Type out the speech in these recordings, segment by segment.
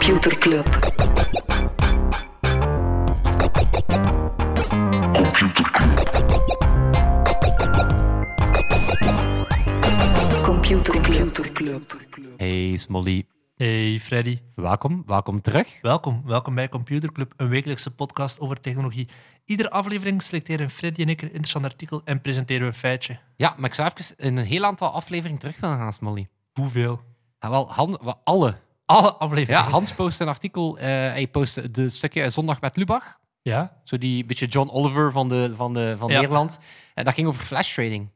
Computer Club. Computer Club. Hey Smolly, Hey Freddy, welkom, welkom terug. welkom. Welkom bij Computer Club, een wekelijkse podcast over technologie. Iedere aflevering selecteren Freddy en ik een interessant artikel en presenteren we een feitje. Ja, maar ik zou even een heel aantal afleveringen terug willen gaan, Smolly. Hoeveel? Ja, wel, Han, wel alle. Alle afleveringen. Ja, Hans postte een artikel, eh, hij postte de stukje Zondag met Lubach. Ja? Zo die beetje John Oliver van, de, van, de, van Ja. Nederland. En dat ging over flash trading.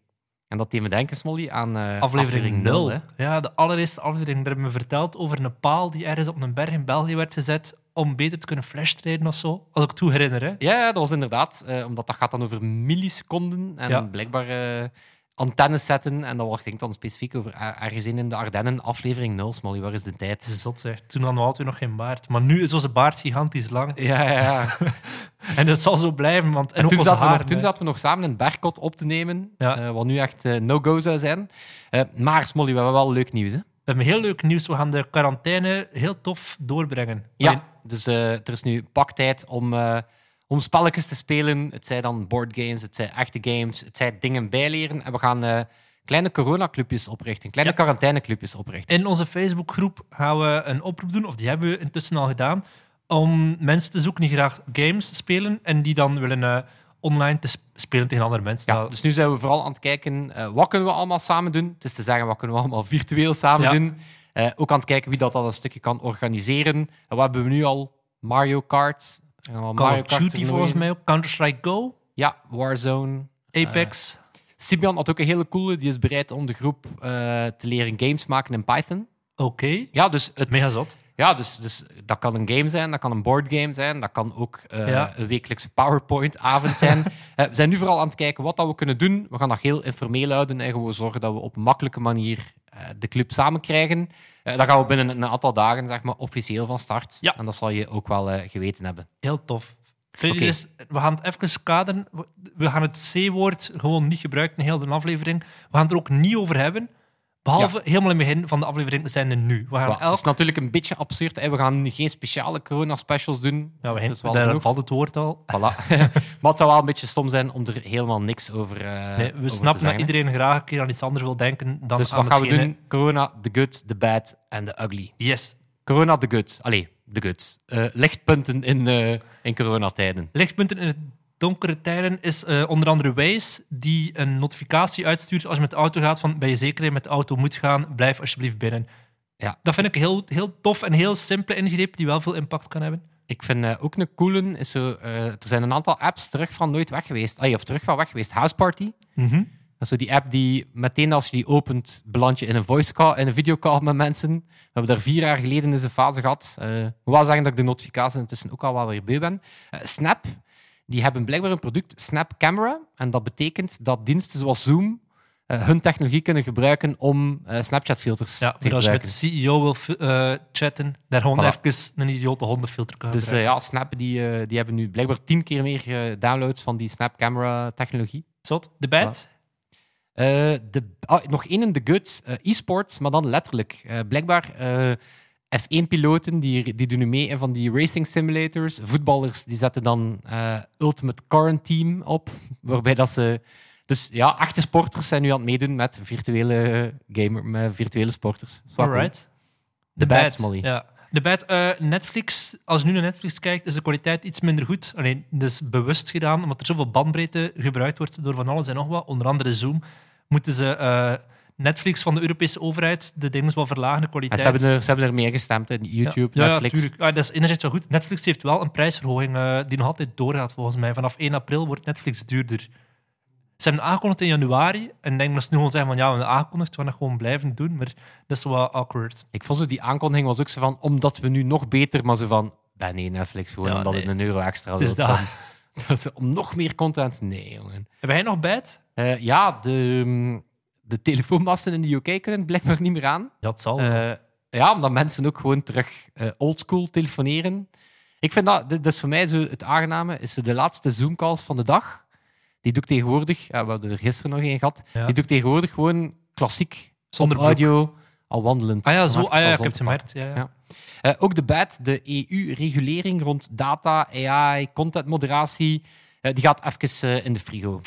En dat deed me denken, Smolly, aan eh, Aflevering 0. nul, hè. Ja, de allereerste aflevering. Daar hebben we verteld over een paal die ergens op een berg in België werd gezet om beter te kunnen flashtraden of zo. Als ik het toe herinner, hè. Ja, dat was inderdaad, eh, omdat dat gaat dan over milliseconden en Ja. blijkbaar antennes zetten. En dat ging dan specifiek over er- ergens in de Ardennen, aflevering 0, Smolly, waar is de tijd? zot, zeg. Toen hadden we altijd nog geen baard. Maar nu is onze baard gigantisch lang. Ja, ja, ja. En dat zal zo blijven, want... En, toen, zaten we nog, toen zaten we nog samen in Bergkot op te nemen, Ja. eh, wat nu echt eh, no-go zou zijn. Eh, maar Smolly, we hebben wel leuk nieuws. Hè? We hebben heel leuk nieuws. We gaan de quarantaine heel tof doorbrengen. Ja, Alleen- dus er is nu paktijd om, eh, om spelletjes te spelen. Het zijn dan boardgames, het zijn echte games, het zijn dingen bijleren. En we gaan eh, kleine coronaclubjes oprichten, kleine Ja. quarantaineclubjes oprichten. In onze Facebookgroep gaan we een oproep doen, of die hebben we intussen al gedaan, om mensen te zoeken die graag games spelen en die dan willen eh, online te sp- spelen tegen andere mensen. Ja, dus nu zijn we vooral aan het kijken, eh, wat kunnen we allemaal samen doen? Het is te zeggen, wat kunnen we allemaal virtueel samen Ja. doen? Ook aan het kijken wie dat, dat een stukje kan organiseren. En wat hebben we nu al? Mario Kart. En al Call Mario of Duty volgens mij ook, Counter-Strike Go, Ja, Warzone. Apex. Sibian had ook een hele coole. Die is bereid om de groep eh, te leren games maken in Python. Oké, Ja, dus, het, mega zot. ja dus, dus dat kan een game zijn, dat kan een boardgame zijn, dat kan ook eh, Ja. een wekelijkse PowerPoint-avond zijn. Eh, we zijn nu vooral aan het kijken wat dat we kunnen doen. We gaan dat heel informeel houden en gewoon zorgen dat we op een makkelijke manier eh, de club samen krijgen. Eh dat gaan we binnen een aantal dagen zeg maar, officieel van start. Ja. En dat zal je ook wel eh, geweten hebben. Heel tof. Dus, we gaan het even kaderen. We- We gaan het C-woord gewoon niet gebruiken in heel de aflevering. We gaan het er ook niet over hebben. Behalve helemaal in het begin van de aflevering zijn er nu. We gaan elk Het is natuurlijk een beetje absurd. Hè. We gaan geen speciale corona-specials doen. Ja, we hinten, wel daar genoeg. valt het woord al. Voilà. maar het zou wel een beetje stom zijn om er helemaal niks over, eh Nee, we snappen dat iedereen graag een keer aan iets anders wil denken dan Dus aan wat gaan we doen? Corona, the good, the bad en the ugly. Yes. Corona, the good. Allee, the good. Eh, lichtpunten in, eh, in coronatijden. Lichtpunten in het donkere tijden is eh, onder andere Waze, die een notificatie uitstuurt als je met de auto gaat van ben je zeker dat je met de auto moet gaan, blijf alsjeblieft binnen. Ja. Dat vind ik heel, heel tof en heel simpele ingreep die wel veel impact kan hebben. Ik vind eh, ook een coole, is zo, eh, er zijn een aantal apps terug van nooit weg geweest. Allee, of terug van weg geweest. House Party. Dat is zo die app die meteen als je die opent, beland je in een voice call, in een videocall met mensen. We hebben daar vier jaar geleden eens een fase gehad. Eh, ik moet wel zeggen dat ik de notificaties intussen ook al wel weer beu ben. Snap, die hebben blijkbaar een product, Snap Camera. En dat betekent dat diensten zoals Zoom eh, hun technologie kunnen gebruiken om eh, Snapchat-filters Ja, te als je met de CEO wil eh, chatten, daar gewoon Voilà. even een idiote hondenfilter kan Dus ja, Snap die, die hebben nu blijkbaar tien keer meer downloads van die Snap Camera-technologie. Zot. De bad? De, ah, nog één in de good, e-sports, maar dan letterlijk. Blijkbaar F1-piloten die, die doen nu mee in van die racing simulators. Voetballers die zetten dan eh, Ultimate Quarantine op, waarbij dat ze... Dus ja, echte sporters zijn nu aan het meedoen met virtuele gamer, met virtuele sporters. Alright. De bad, Smolly. Ja. De bad, eh, Netflix, als je nu naar Netflix kijkt, is de kwaliteit iets minder goed. Alleen, dat is bewust gedaan, omdat er zoveel bandbreedte gebruikt wordt door van alles en nog wat, onder andere Zoom, moeten ze eh, Netflix van de Europese overheid de dingen wel verlagen, de En kwaliteit. ze hebben, er, ze hebben er mee gestemd, in YouTube, ja, Netflix. Ja, tuurlijk. Ah, dat is enerzijds wel goed. Netflix heeft wel een prijsverhoging eh, die nog altijd doorgaat, volgens mij. Vanaf 1 april wordt Netflix duurder. Ze hebben aangekondigd in januari. En ik denk dat ze nu gewoon zeggen van ja, we hebben aangekondigd, we gaan dat gewoon blijven doen. Maar dat is wel awkward. Ik vond zo die aankondiging was ook zo van, omdat we nu nog beter, maar zo van, bah, nee, Netflix, gewoon Ja, omdat nee. het een euro extra Dus wil. dat. Is om nog meer content? Nee, jongen. Heb jij nog bijt? Eh, ja, de, mm, de telefoonmasten in de UK kunnen blijkbaar niet meer aan. Dat zal. Eh, ja, omdat mensen ook gewoon terug eh, oldschool telefoneren. Ik vind dat, dat is voor mij zo het aangename, is de laatste Zoom-calls van de dag. Die doe ik tegenwoordig, ja, we hadden er gisteren nog een gehad, Ja. die doe ik tegenwoordig gewoon klassiek, Zonder audio, al wandelend. Ah ja, zo. Ah ja, ik heb het gemerkt. Ja. Eh, ook de BAT, de EU-regulering rond data, AI, contentmoderatie, die gaat even in de frigo.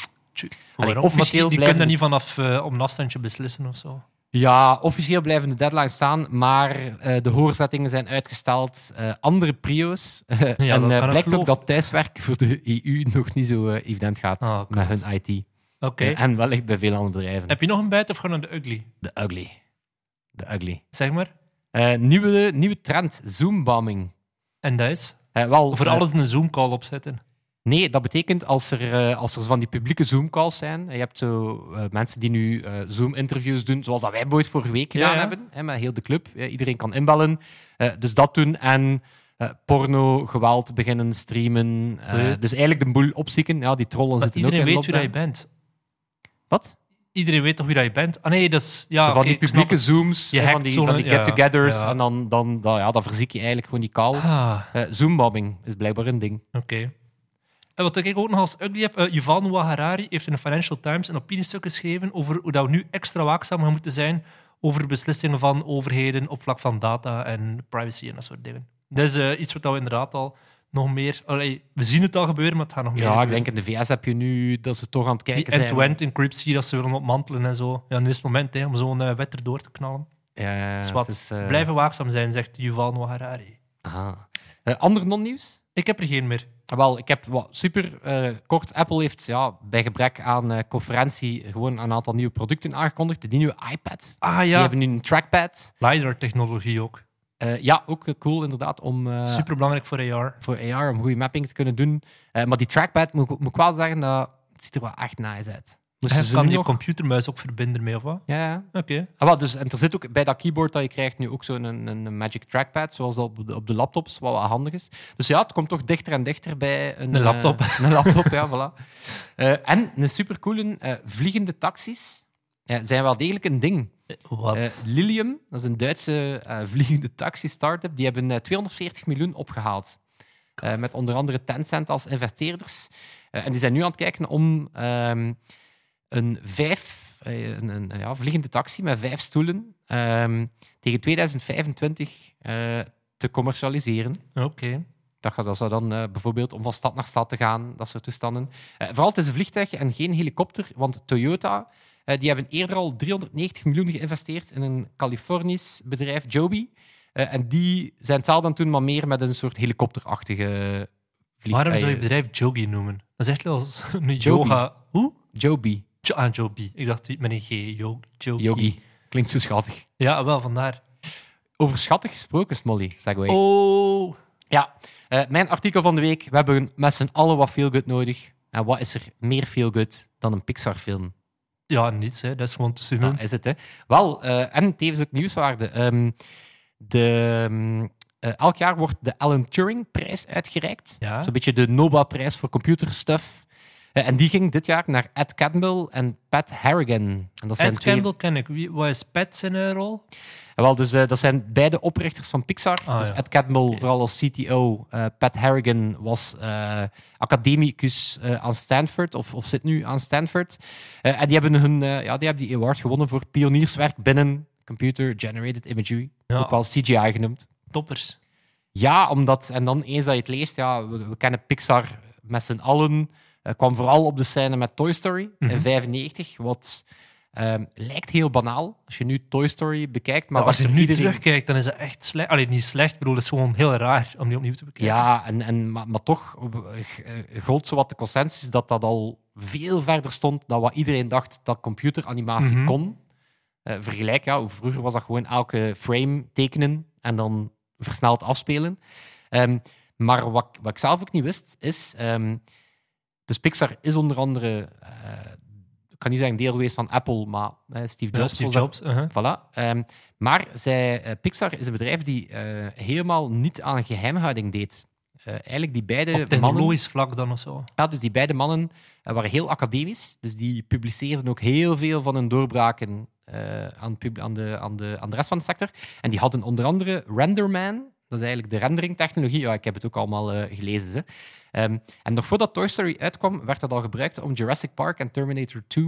Waarom? officieel die blijven kunnen niet vanaf eh, op een afstandje beslissen of zo. Ja, officieel blijven de deadlines staan, maar eh, de hoorzettingen zijn uitgesteld. Eh, andere prio's. en kan ik blijkt ook dat thuiswerk voor de EU nog niet zo evident gaat Ah, met hun IT. Oké. Eh, en wellicht bij veel andere bedrijven. Heb je nog een bijt of gewoon de ugly? De ugly. De ugly. Zeg maar. Nieuwe, nieuwe trend, zoombombing. En dat is? Wel, Voor alles een Zoom-call opzetten. Nee, dat betekent als er, eh, als er van die publieke Zoom-calls zijn. Je hebt zo eh, mensen die nu eh, Zoom-interviews doen, zoals dat wij ooit vorige week gedaan ja. hebben, hè, met heel de club. Iedereen kan inbellen. Dus dat doen en porno, geweld beginnen streamen. Dus eigenlijk de boel opzieken. Ja, die trollen Maar zitten iedereen ook in weet wie je bent. Wat? Iedereen weet toch wie dat je bent? Ah nee, dat is... Ja, Zo van die publieke. Zooms, Je hè, van die, van die get-togethers. En dan, dan, dan, ja, dan verziek je eigenlijk gewoon die call. Ah, Zoombombing is blijkbaar een ding. oké. En wat ik ook nog als ugly heb, eh, Yuval Noah Harari heeft in de Financial Times een opiniestuk geschreven over hoe dat we nu extra waakzaam gaan moeten zijn over beslissingen van overheden op vlak van data en privacy en dat soort dingen. Dat is eh, iets wat we inderdaad al nog meer... Allee, we zien het al gebeuren, maar het gaat nog meer Ja, ik denk in de VS heb je nu dat ze toch aan het Die kijken zijn. end-to-end encryptie, dat ze willen opmantelen en zo. Ja, nu is het moment hè, om zo'n eh, wet erdoor te knallen. Ja, Dus wat, is, eh, Blijven waakzaam zijn, zegt Yuval Noah Harari. Aha. Ander non-nieuws? Ik heb er geen meer. Wel, ik heb wat super eh, kort. Apple heeft ja, bij gebrek aan eh, conferentie gewoon een aantal nieuwe producten aangekondigd. Die nieuwe iPad. Ah Die ja, hebben nu een trackpad. LiDAR-technologie ook. Eh, ja, ook cool inderdaad om Super belangrijk voor AR. voor AR om goede mapping te kunnen doen. Maar die trackpad, moet, ik- moet ik wel zeggen, dat het ziet er wel echt nice uit. Je ze kan nu nog... computermuis ook verbinden mee, of wat? Ja, ja. Oké. Ah, wel, dus, en er zit ook bij dat keyboard dat je krijgt nu ook zo'n een, een, Magic Trackpad, zoals dat op de, op de laptops, wat wel handig is. Dus ja, het komt toch dichter en dichter bij een, Een laptop. eh, een laptop, ja, voilà. Eh, en een supercoole eh, vliegende taxis zijn wel degelijk een ding. Wat? Lilium, dat is een Duitse vliegende taxi-startup, die hebben eh, 240 miljoen opgehaald. Eh, met onder andere Tencent als investeerders. En die zijn nu aan het kijken om ehm, een vijf, eh, een, een ja, vliegende taxi met vijf stoelen ehm, tegen 2025 eh, te commercialiseren. Oké. Dat, gaat, dat zou dan eh, bijvoorbeeld om van stad naar stad te gaan, dat soort toestanden. Vooral het is een vliegtuig en geen helikopter, want Toyota die hebben eerder al 390 miljoen geïnvesteerd in een Californisch bedrijf, Joby. En die zijn aan het doen, maar meer met een soort helikopterachtige vliegtuig. Waarom zou je bedrijf Jogi noemen? Dat is echt wel als een Joby. yoga... Hoe? Joby, Jo ah, Joby. Ik dacht met een G. Jo. Yogi. Klinkt zo schattig. Ja, wel, vandaar. Over schattig gesproken, Smolly, Segway. Oh. Ja, eh, mijn artikel van de week. We hebben met z'n allen wat feel good nodig. En wat is er meer feel good dan een Pixar-film? Ja, niets, hè. Dat is gewoon te doen. Dat is het, hè. Wel, eh, en tevens ook nieuwswaarde. Ehm, de, eh, elk jaar wordt de Alan Turing-prijs uitgereikt. Ja. Zo'n beetje de Nobelprijs voor computerstuff. Eh, en die ging dit jaar naar Ed Catmull en Pat Harrigan. En dat zijn Ed twee... Campbell ken ik. Wie, wat is Pat zijn eh, rol? Ja, wel, dus, eh, dat zijn beide oprichters van Pixar. Ah, dus ja. Ed Catmull, vooral als CTO. eh, Pat Harrigan was eh, academicus eh, aan Stanford, of, of zit nu aan Stanford. Eh, en die hebben, hun, eh, ja, die hebben die award gewonnen voor pionierswerk binnen computer-generated imagery. Ja. Ook wel CGI genoemd. Toppers. Ja, omdat, en dan eens dat je het leest, ja, we, we kennen Pixar met z'n allen. Eh, kwam vooral op de scène met Toy Story in Mhm. 95, wat ehm, lijkt heel banaal als je nu Toy Story bekijkt. Maar als je nu iedereen- terugkijkt, dan is het echt slecht. Allee, niet slecht, ik bedoel, het is gewoon heel raar om die opnieuw te bekijken. Ja, en, en, maar, maar toch eh, gold zowat de consensus dat dat al veel verder stond dan wat iedereen dacht dat computeranimatie Mhm. kon. Eh, vergelijk, ja, hoe vroeger was dat gewoon elke frame tekenen en dan versneld afspelen. Ehm, maar wat, wat ik zelf ook niet wist, is... ehm, dus Pixar is onder andere... eh, ik kan niet zeggen deel geweest van Apple, maar Steve Ja, Jobs Steve was daar Jobs. uh-huh. Voilà. Ehm, maar zij, eh, Pixar is een bedrijf die eh, helemaal niet aan geheimhouding deed. Eigenlijk die beide Op mannen, technologisch vlak dan of zo. ja, dus die beide mannen waren heel academisch. Dus die publiceerden ook heel veel van hun doorbraken aan, aan, de, aan, de, aan de rest van de sector. En die hadden onder andere Renderman. Dat is eigenlijk de rendering-technologie. Ja, ik heb het ook allemaal gelezen. Hè. Ehm, en nog voordat Toy Story uitkwam, werd dat al gebruikt om Jurassic Park en Terminator 2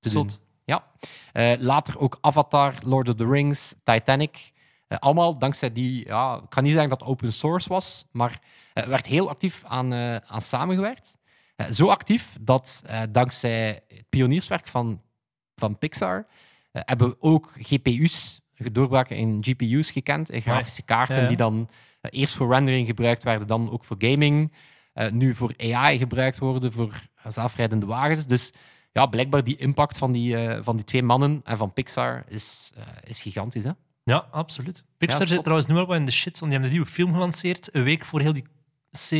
te doen. Zot. Ja. Eh, later ook Avatar, Lord of the Rings, Titanic. Eh, allemaal dankzij die, ja, ik kan niet zeggen dat het open source was, maar er werd heel actief aan, eh, aan samengewerkt. Eh, zo actief dat eh, dankzij het pionierswerk van, van Pixar eh, hebben we ook GPU's, doorbraken in GPU's gekend, in grafische kaarten Ja, ja. die dan eh, eerst voor rendering gebruikt werden, dan ook voor gaming, eh, nu voor AI gebruikt worden, voor zelfrijdende wagens. Dus ja, blijkbaar die impact van die, eh, van die twee mannen en van Pixar is, eh, is gigantisch. Hè? Ja, absoluut. Pixar Ja, zit trouwens nu al wel in de shit, want die hebben een nieuwe film gelanceerd, een week voor heel die C,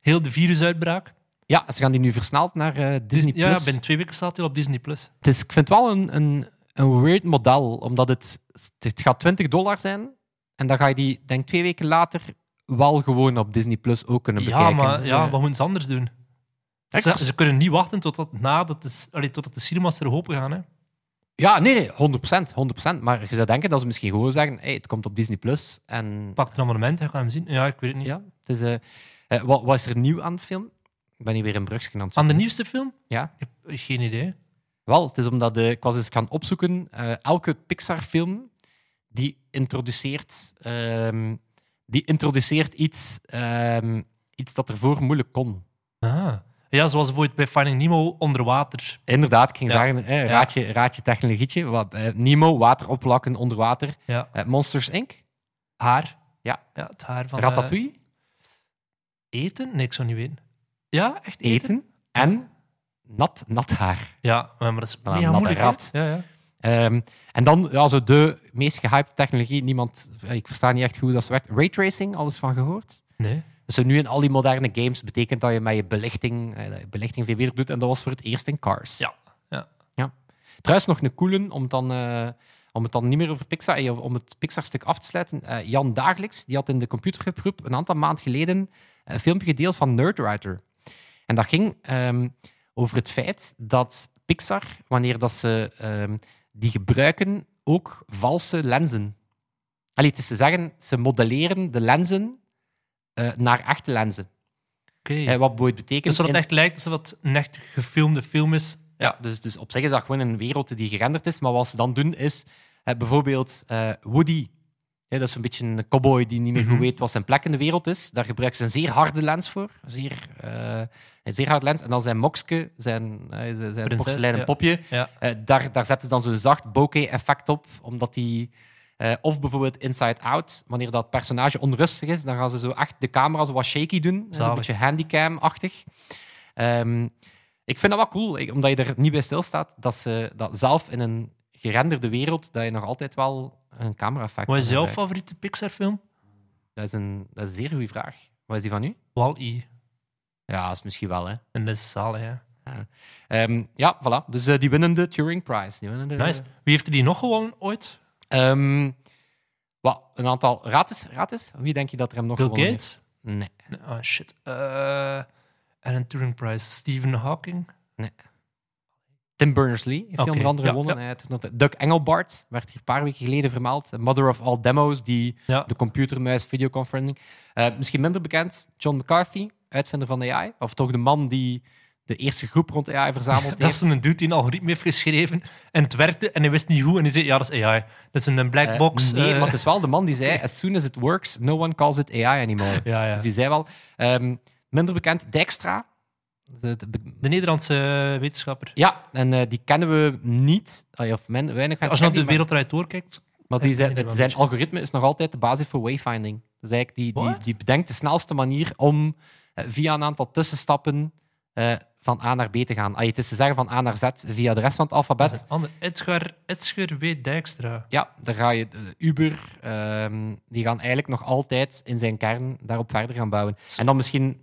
heel de virusuitbraak. Ja, ze gaan die nu versneld naar Disney+. Ja, Plus. binnen twee weken staat hij op Disney+. Plus. Het is, ik vind het wel een, een, een weird model, omdat het, het gaat 20 dollar zijn. En dan ga je die, denk twee weken later, wel gewoon op Disney Plus ook kunnen Ja, bekijken. maar Dus, ja, eh, wat moeten ze anders doen? Ze, ze kunnen niet wachten totdat, nadat de, allee, totdat de cinemas er open gaan. Hè. Ja, nee, nee, 100%, 100%. Maar je zou denken dat ze misschien gewoon zeggen, hey, het komt op Disney Plus. En Pak een abonnement en ga hem zien. Ja, ik weet het niet. ja, het is, eh, eh, wat, wat is er nieuw aan de film? Ik ben hier weer een brugje aan het Aan de nieuwste film? Ja. Ik heb geen idee. Wel, het is omdat de, ik was eens gaan opzoeken. elke Pixar-film die introduceert, ehm, die introduceert iets, ehm, iets dat ervoor moeilijk kon. Ah. Ja, zoals bijvoorbeeld bij Finding Nemo onder water. Inderdaad, ik ging Ja. zeggen, eh, raadje, raadje technologietje. Wat, eh, Nemo, water opplakken onder water. Ja. Eh, Monsters Inc., Haar. Ja. ja het haar van... eh, Ratatouille, eten? Nee, ik zou niet weten. Ja, echt eten? eten en nat, nat haar. Ja, maar dat is mega natte moeilijk. rat. Ja, ja. Ehm, en dan ja, zo de meest gehyped technologie. Niemand, eh, ik versta niet echt hoe dat werkt. Raytracing, alles van gehoord? Nee. Dus nu in al die moderne games betekent dat je met je belichting, je belichting veel beter doet. En dat was voor het eerst in Cars. Ja, ja. ja. Trouwens, nog een coole om, het dan, eh, om het dan niet meer over Pixar, om het Pixar-stuk af te sluiten. Jan Dagelijks, die had in de computergroep een aantal maanden geleden een filmpje gedeeld van Nerdwriter. En dat ging ehm, over het feit dat Pixar, wanneer dat ze ehm, die gebruiken, ook valse lenzen. Allee, het is te zeggen, ze modelleren de lenzen eh, naar echte lenzen. Oké. Eh, wat betekent... Dus dat het echt lijkt alsof het een echt gefilmde film is. Ja, dus, dus op zich is dat gewoon een wereld die gerenderd is. Maar wat ze dan doen is eh, bijvoorbeeld Woody. Ja, dat is een beetje een cowboy die niet meer Mhm. goed weet wat zijn plek in de wereld is. Daar gebruiken ze een zeer harde lens voor. Een zeer, eh, een zeer harde lens. En dan zijn Mokske, zijn, eh, zijn Prinses, porseleinen ja. popje, Ja. eh, daar, daar zetten ze dan zo'n zacht bokeh-effect op. Omdat die... of bijvoorbeeld Inside Out, wanneer dat personage onrustig is, dan gaan ze zo echt de camera zo wat shaky doen. Zo'n Zalig. beetje handicam-achtig. Ehm, ik vind dat wel cool, omdat je er niet bij stilstaat dat ze dat zelf in een gerenderde wereld, dat je nog altijd wel een camera-effect Wat is jouw gebruiken. favoriete Pixar-film? Dat is, een, dat is een zeer goede vraag. Wat is die van u? Wall-E. Ja, dat is misschien wel, hè. En dat is zalig, hè. Ehm, ja, voilà. Dus eh, die winnen de Turing Prize. Die winnen de, Nice. Wie heeft er die nog gewonnen ooit? Ehm, wat, een aantal... Raad eens, raad eens. Wie denk je dat er hem nog Bill gewonnen Gates? heeft? Nee. Nee, Oh, shit. Eh, en een Turing Prize. Stephen Hawking? Tim Berners-Lee heeft die onder andere ja, gewonnen. ja. Hij nog- Doug Engelbart werd hier een paar weken geleden vermeld. The Mother of all demos, die Ja. de computermuis videoconferencing. Eh misschien minder bekend, John McCarthy, uitvinder van AI. Of toch de man die de eerste groep rond AI verzameld Dat heeft. is een dude die een algoritme heeft geschreven en het werkte en hij wist niet hoe en hij zei, ja, dat is AI. Dat is een black Eh, box. nee, eh, maar het is wel de man die zei: As soon as it works, no one calls it AI anymore. Dus die zei wel. ehm, minder bekend, Dijkstra. De- de- De Nederlandse eh, wetenschapper. ja, en eh, die kennen we niet. Of men, weinig Als je naar de wereld eruit doorkijkt, Maar die zijn een beetje. algoritme is nog altijd de basis voor wayfinding. Dus eigenlijk die, die, die bedenkt de snelste manier om eh, via een aantal tussenstappen van A naar B te gaan. Ah, het is te zeggen van A naar Z via de rest van het alfabet. ander. Edgar, Edgar W. Dijkstra. Ja, daar ga je. Uber, ehm, die gaan eigenlijk nog altijd in zijn kern daarop verder gaan bouwen. En dan misschien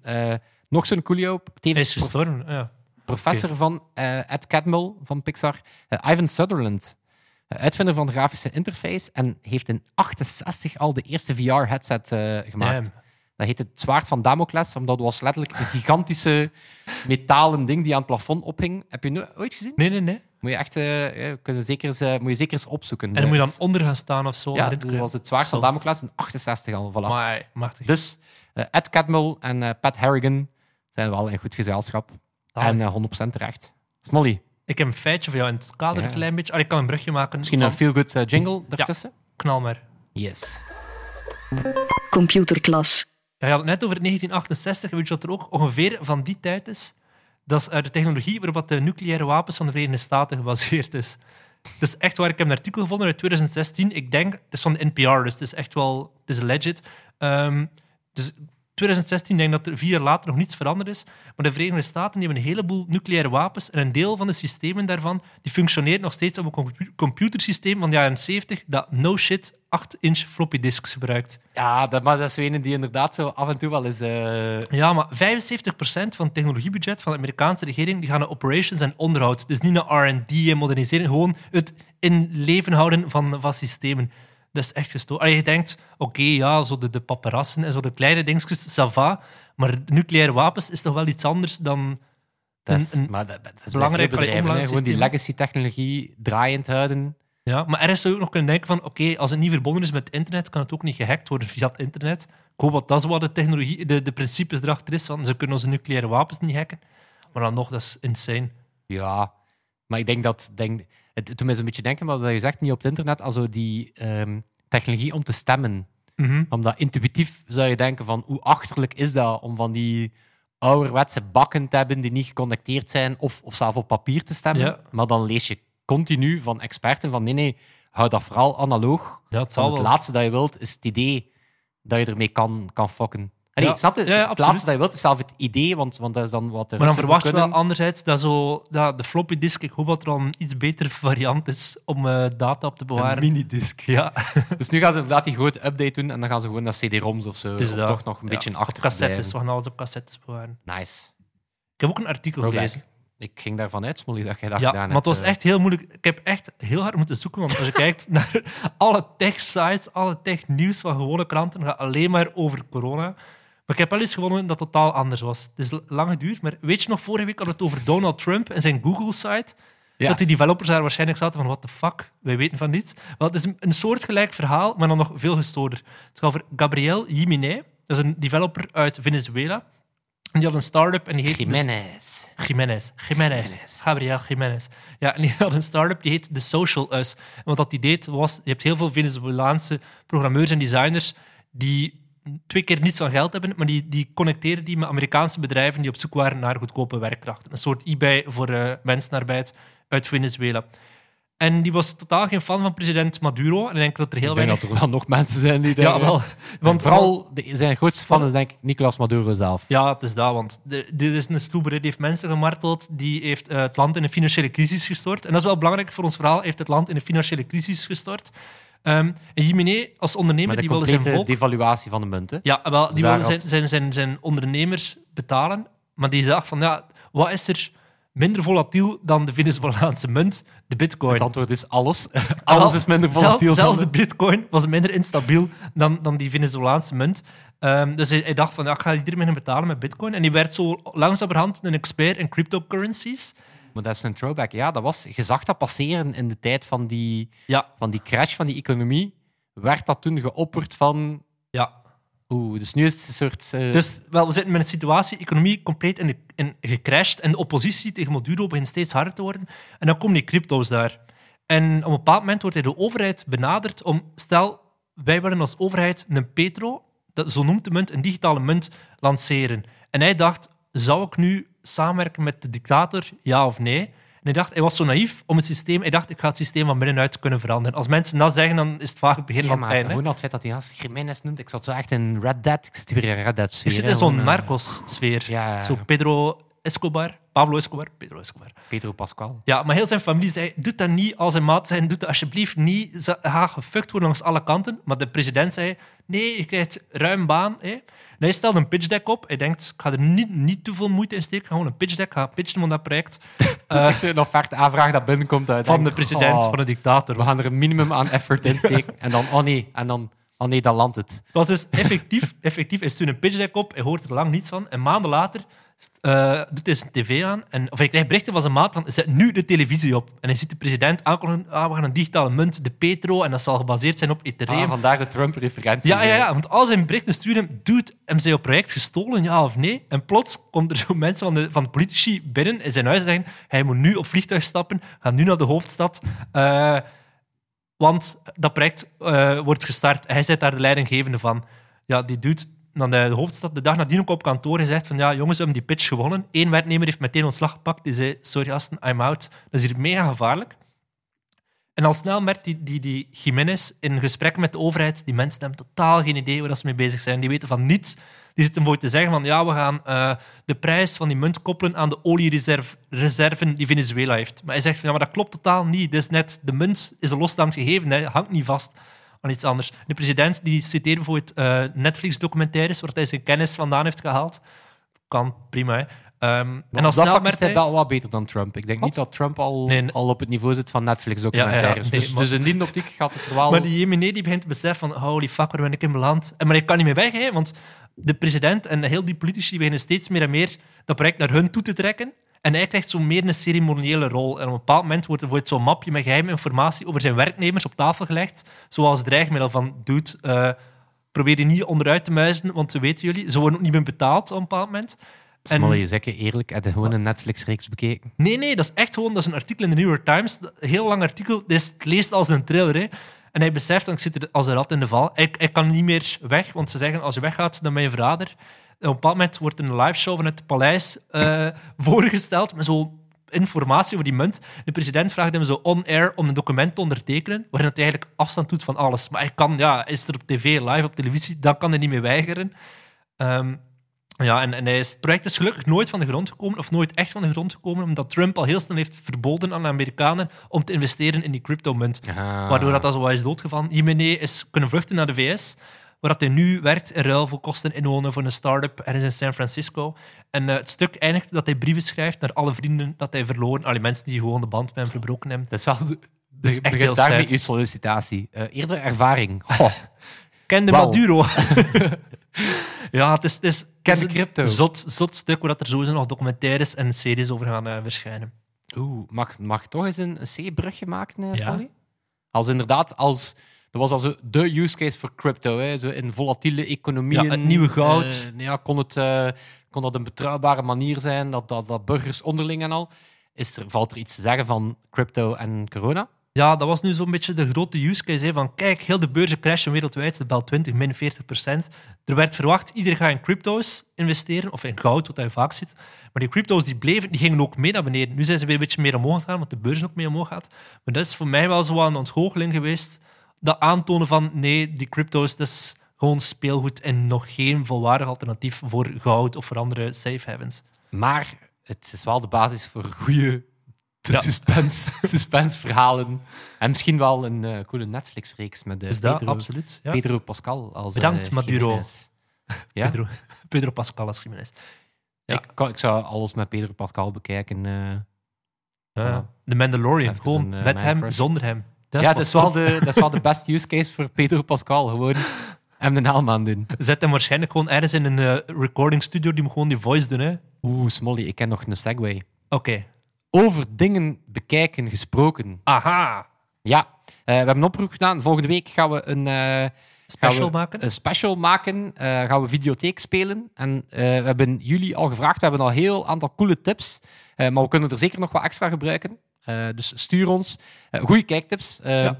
nog zo'n coolio, tevens is gestorven. Ja. professor van eh, Ed Catmull van Pixar, eh, Ivan Sutherland, eh, uitvinder van de grafische interface, en heeft in 68 al de eerste VR-headset gemaakt. Damn. Dat heet het Zwaard van Damocles, omdat het was letterlijk een gigantische metalen ding die aan het plafond ophing. Heb je no- ooit gezien? Nee, nee, nee. Moet je echt kunnen zeker eens, moet je zeker eens opzoeken. En dan moet je dan onder gaan staan of zo. Ja, dus het- dat was het Zwaard van. Damocles in 68 al. Voilà. Maar, machtig. Dus Ed Catmull en Pat Harrigan zijn wel in goed gezelschap. Zalig. En eh, 100% terecht. Smolly, Ik heb een feitje voor jou in het kader Ja. een klein beetje. Ah, ik kan een brugje maken. misschien van- een feel-good eh, jingle ertussen? Knal maar. Yes. Computerklas. Ja, je had het net over 1968. Weet je wat er ook ongeveer van die tijd is? Dat is uit de technologie waarop de nucleaire wapens van de Verenigde Staten gebaseerd is. Dat is echt waar. Ik heb een artikel gevonden uit 2016. Ik denk, het is van de NPR, dus het is echt wel, het is legit. Ehm, dus 2016 denk ik dat er vier jaar later nog niets veranderd is. Maar de Verenigde Staten die hebben een heleboel nucleaire wapens en een deel van de systemen daarvan die functioneert nog steeds op een compu- computersysteem van de jaren 70 dat no shit 8-inch floppy disks gebruikt. Ja, dat, maar dat is een die inderdaad zo af en toe wel eens... eh, Ja, maar 75% van het technologiebudget van de Amerikaanse regering die gaan naar operations en onderhoud. Dus niet naar R&D en modernisering, gewoon het in leven houden van, van systemen. Dat is echt gestoord. Allee, je denkt, oké, ja, zo de, de paparassen en zo de kleine dingetjes, ça va. Maar nucleaire wapens is toch wel iets anders dan... dat een- is, een maar dat, dat is belangrijk- bij veel bedrijven, allee, hè. Gewoon die legacy-technologie draaiend houden. Ja, maar ergens zou je ook nog kunnen denken van, oké, als het niet verbonden is met het internet, kan het ook niet gehackt worden via het internet. Ik hoop dat dat is wat de technologie, de, de principes erachter is, want ze kunnen onze nucleaire wapens niet hacken. Maar dan nog, dat is insane. Ja, maar ik denk dat... Denk, het doet mij zo'n beetje denken, maar dat je zegt, niet op het internet, also die ehm, technologie om te stemmen. Mhm. Omdat intuïtief zou je denken van hoe achterlijk is dat om van die ouderwetse bakken te hebben die niet geconnecteerd zijn of, of zelf op papier te stemmen. Ja. Maar dan lees je continu van experten van nee, nee, hou dat vooral analoog. Ja, het laatste dat je wilt is het idee dat je ermee kan, kan fokken. Ja. snap je? Het, Ja, ja, het absoluut. laatste dat je wilt is zelf het idee, want, want dat is dan wat de Maar dan verwacht je wel kunnen. anderzijds dat zo, ja, de floppy disk, ik hoop dat er al een iets betere variant is om eh, data op te bewaren. Een minidisc. Ja, Dus nu gaan ze inderdaad die grote update doen en dan gaan ze gewoon naar CD-ROMs of zo. Dus om dat- toch nog een ja, beetje achter te cassettes. We gaan alles op cassettes bewaren. Nice. Ik heb ook een artikel gelezen. Ik ging daarvan uit, Smolly, dat jij dat Ja, gedaan maar het was hebt, eh. echt heel moeilijk. Ik heb echt heel hard moeten zoeken, want als je kijkt naar alle tech-sites, alle tech-nieuws van gewone kranten, gaat alleen maar over corona. Maar ik heb wel eens gevonden dat het totaal anders was. Het is lang geduurd, maar weet je nog, vorige week hadden we het over Donald Trump en zijn Google-site. Ja. Dat die developers daar waarschijnlijk zaten van, what the fuck, wij weten van niets. Wel, het is een, soortgelijk verhaal, maar dan nog veel gestoorder. Het gaat over Gabriel Jiménez, dat is een developer uit Venezuela. En die had een start-up en die heet... dus- Jiménez. Jiménez. Jiménez. Gabriel Jiménez. Ja, en die had een start-up die heet The Social Us. En wat dat die deed was, je hebt heel veel Venezolaanse programmeurs en designers die twee keer niets van geld hebben, maar die, die connecteren die met Amerikaanse bedrijven die op zoek waren naar goedkope werkkrachten. Een soort eBay voor eh mensenarbeid uit Venezuela. En die was totaal geen fan van president Maduro. En ik denk dat er heel Ik denk weinig... dat er wel nog mensen zijn die daar... Ja, wel. Want vooral de, zijn grootste fan is denk ik Nicolas Maduro zelf. Ja, het is dat, want dit is een sloeber, die heeft mensen gemarteld, die heeft eh, het land in een financiële crisis gestort. En dat is wel belangrijk voor ons verhaal, heeft het land in een financiële crisis gestort. Ehm en Jiménez, als ondernemer, die wilde zijn volk... devaluatie van de munt. Hè. Ja, wel, die wilde zijn, zijn, zijn, zijn ondernemers betalen, maar die dacht van, ja, wat is er minder volatiel dan de Venezolaanse munt? De bitcoin. Het antwoord is alles. alles is minder volatiel Zelfs dan de bitcoin was minder instabiel dan, dan die Venezolaanse munt. Ehm, dus hij, hij dacht van, ja, ik ga iedereen betalen met bitcoin. En die werd zo langzamerhand een expert in cryptocurrencies. Maar dat is een throwback. Ja, dat was, je zag dat passeren in de tijd van die, Ja, van die crash van die economie. Werd dat toen geopperd van... ja. Oeh, dus nu is het een soort... eh, Dus wel, we zitten met een situatie, economie compleet in, de, in gecrashed. En de oppositie tegen Maduro begint steeds harder te worden. En dan komen die crypto's daar. En op een bepaald moment wordt hij de overheid benaderd om... Stel, wij willen als overheid een petro, dat, zo noemt de munt, een digitale munt, lanceren. En hij dacht, zou ik nu samenwerken met de dictator, ja of nee? En hij dacht, hij was zo naïef om het systeem... Hij dacht, ik ga het systeem van binnenuit kunnen veranderen. Als mensen dat zeggen, dan is het vaak het begin ja, van het einde. gewoon al het feit dat hij als Jiménez noemt. Ik zat zo echt in Red Dead. Ik zit weer in Red Dead sfeer. Ik zit in zo'n gewoon, eh, narcos-sfeer. Ja, Zo Pedro Escobar, Pablo Escobar, Pedro Escobar. Pedro Pascal. Ja, maar heel zijn familie zei, doe dat niet als een maat zijn, doe dat alsjeblieft niet. Ze ga gefuckt worden langs alle kanten. Maar de president zei, nee, je krijgt ruim baan. Hè. Hij stelde een pitch deck op. Hij denkt, ik ga er niet, niet te veel moeite in steken. Ik ga gewoon een pitch deck, ga pitchen om dat project. Dus Eh, ik nog vaak de aanvraag dat binnenkomt uit. van denk, de president, oh, van de dictator. We gaan er een minimum aan effort in steken. En dan, oh nee, en dan, oh nee, dan landt het. Het was dus effectief, effectief. Hij stuurde een pitch deck op, hij hoort er lang niets van. En maanden later eh, doet hij zijn tv aan. En, of hij krijgt berichten van zijn maat van, zet nu de televisie op. En hij ziet de president aankondigen, ah, we gaan een digitale munt, de Petro, en dat zal gebaseerd zijn op Ethereum. Ah, vandaag de Trump-referentie. ja, ja, ja, want al zijn berichten sturen hem, doet hem zijn project gestolen, ja of nee? En plots komt er zo mensen van de, van de politici binnen in zijn huis en zeggen, hij moet nu op vliegtuig stappen, ga nu naar de hoofdstad. Eh, Want dat project eh, wordt gestart. Hij zit daar de leidinggevende van. Ja, die doet dan de hoofdstad de dag nadien ook op kantoor gezegd van ja, jongens, we hebben die pitch gewonnen. Eén werknemer heeft meteen ontslag gepakt. Die zei, sorry gasten, I'm out. Dat is hier mega gevaarlijk. En al snel merkt die, die, die Jiménez in gesprekken met de overheid, die mensen hebben totaal geen idee waar ze mee bezig zijn. Die weten van niets. Die zitten voor te zeggen van ja, we gaan eh, de prijs van die munt koppelen aan de oliereserven die Venezuela heeft. Maar hij zegt van ja, maar dat klopt totaal niet. Is net, de munt is een losstaand gegeven, hè. hangt niet vast aan iets anders. De president die citeert bijvoorbeeld uh, Netflix-documentaires waar hij zijn kennis vandaan heeft gehaald. Kan, prima. Hè. Um, en als dat snel is hij wel wat beter dan Trump. Ik denk Wat? niet dat Trump al, Nee, al op het niveau zit van Netflix-documentaires. Ja, ja, nee, dus, maar- dus in die optiek gaat het er wel... Maar die Jemine die begint te beseffen van holy fuck, waar ben ik in beland? En maar ik kan niet meer weg, hè, want de president en heel die politici beginnen steeds meer en meer dat project naar hun toe te trekken. En hij krijgt zo meer een ceremoniële rol. En op een bepaald moment wordt er wordt zo'n mapje met geheime informatie over zijn werknemers op tafel gelegd. Zoals dreigmiddel van, dude, eh, probeer die niet onderuit te muizen, want we weten jullie, ze worden ook niet meer betaald op een bepaald moment. En- Smalle, je zeggen eerlijk, heb je gewoon een Netflix-reeks bekeken? Nee, nee, dat is echt gewoon dat is een artikel in de New York Times. Een heel lang artikel. Dus het leest als een thriller. Hè. En hij beseft, ik zit er als een rat in de val. Hij, hij kan niet meer weg, want ze zeggen als je weggaat, dan ben je verrader. Op een bepaald moment wordt een live show vanuit het paleis eh, voorgesteld met zo informatie over die munt. De president vraagt hem zo on-air om een document te ondertekenen, waarin hij eigenlijk afstand doet van alles. Maar hij kan, ja, is er op tv, live op televisie, dan kan hij niet meer weigeren. Ehm, ja, en, en hij is, het project is gelukkig nooit van de grond gekomen, of nooit echt van de grond gekomen, omdat Trump al heel snel heeft verboden aan de Amerikanen om te investeren in die cryptomunt. Waardoor dat, dat zo is doodgevallen. Jimene is kunnen vluchten naar de VS, waar dat hij nu werkt in ruil voor kosten inwonen voor een start-up ergens in San Francisco. En eh, het stuk eindigt dat hij brieven schrijft naar alle vrienden dat hij verloren, alle mensen die gewoon de band met hem verbroken hebben. Dat is wel... is echt heel daarmee je sollicitatie. Eh, eerder ervaring. Kende Wel. Maduro. ja, het is, het is, Ken het is de crypto. een zot, zot stuk waar dat er sowieso nog documentaires en series over gaan eh, verschijnen. Oeh, mag, mag toch eens een, C-brugje maken, eh, Ja. Als inderdaad, als... Dat was also de use case voor crypto. Hè. Zo in volatiele economieën. Ja, het nieuwe goud. eh, ja, kon, het, eh, kon dat een betrouwbare manier zijn, dat, dat, dat burgers onderling en al. Is er, valt er iets te zeggen van crypto en corona? Ja, dat was nu zo'n beetje de grote use case. Hè, van kijk, heel de beurzen crashen wereldwijd, de bel 20, min 40 procent. Er werd verwacht, iedereen gaat in crypto's investeren, of in goud, wat je vaak ziet. Maar die crypto's die bleven, die gingen ook mee naar beneden. Nu zijn ze weer een beetje meer omhoog gegaan, want de beurs ook mee omhoog gaat. Maar dat is voor mij wel zo een ontgoocheling geweest. Dat aantonen van, nee, die crypto's, dat is gewoon speelgoed en nog geen volwaardig alternatief voor goud of voor andere safe havens. Maar het is wel de basis voor goede Ja. suspense, suspense verhalen. En misschien wel een eh, coole Netflix-reeks met eh, Is dat Pedro, absoluut? Ja. Pedro Pascal als Bedankt, eh, Maduro. Ja? Pedro, Pedro Pascal als Jiménez. Ja. Ik, kan- ik zou alles met Pedro Pascal bekijken. Ja. De Mandalorian, Even gewoon een, met hem, crush. zonder hem. Dat ja, dat is, wel de, dat is wel de beste use case voor Pedro Pascal. Gewoon hem de naam aan doen. Zet hem waarschijnlijk gewoon ergens in een eh, recording studio die moet gewoon die voice doen. hè. Oeh, Smolly, ik ken nog een segue. Oké. Over dingen bekijken gesproken. Aha. Ja, eh, we hebben een oproep gedaan. Volgende week gaan we een... eh, Special we maken? Een special maken. gaan we videotheek spelen. En we hebben jullie al gevraagd. We hebben al een heel aantal coole tips. maar we kunnen er zeker nog wat extra gebruiken. Eh, dus stuur ons eh goede kijktips. Eh, Ja.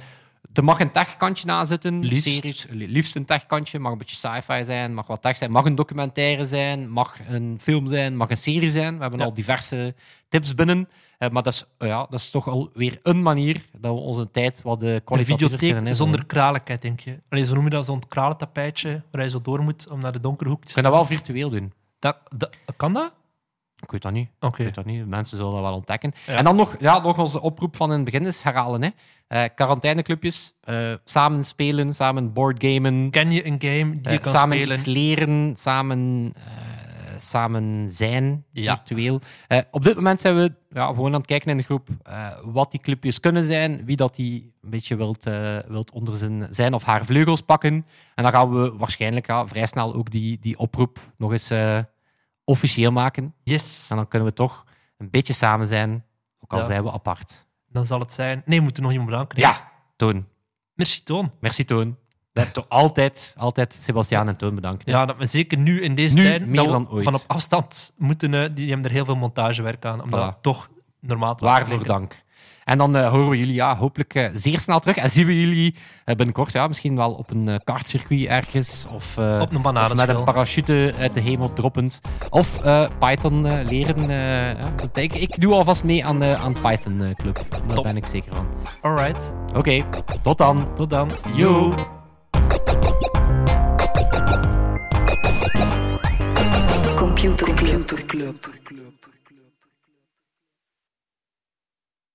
Er mag een techkantje na zitten. Liefst. Series, liefst een techkantje. Mag een beetje sci-fi zijn. Mag wat tech zijn. Mag een documentaire zijn. Mag een film zijn. Mag een serie zijn. We hebben Ja. al diverse tips binnen. Maar dat is, ja, dat is toch alweer een manier dat we onze tijd wat de kwalitatiever kunnen zonder kralenkettingje. Allee, zo noem je dat, zo'n kralentapijtje waar je zo door moet om naar de donkere hoekjes We kunnen dat wel virtueel doen. Dat, dat- kan dat? Ik weet dat niet. Oké. Ik weet dat niet. Mensen zullen dat wel ontdekken. Ja. En dan nog, ja, nog onze oproep van in het begin is herhalen. Hè. Eh, quarantaineclubjes. eh, samen spelen, samen boardgamen. Ken je een game die je eh, kan samen spelen? iets leren, samen, samen zijn, Ja. virtueel. Op dit moment zijn we ja, gewoon aan het kijken in de groep wat die clubjes kunnen zijn, wie dat die een beetje wilt, wilt onder zijn, zijn of haar vleugels pakken. En dan gaan we waarschijnlijk ja, vrij snel ook die, die oproep nog eens officieel maken. Yes. En dan kunnen we toch een beetje samen zijn, ook al Ja. zijn we apart. Dan zal het zijn... Nee, we moeten nog iemand bedanken. Ja, Toon. Merci, Toon. Merci, Toon. Dat, altijd, altijd Sebastiaan en Toon bedankt. hè. Ja, dat we zeker nu in deze Nu tijd meer dan ooit. van op afstand moeten... die hebben er heel veel montagewerk aan, om Voilà. dat toch normaal te Waarvoor dank. En dan eh, horen we jullie ja, hopelijk eh, zeer snel terug. En zien we jullie eh, binnenkort ja, misschien wel op een kartcircuit ergens. Of, eh, Op een of met een parachute uit de hemel droppend. Of eh, Python leren. eh, ik, ik doe alvast mee aan, de aan Python eh, Club. Daar Top. ben ik zeker van. Alright, Oké, tot dan. tot dan. Yo. Computer Club.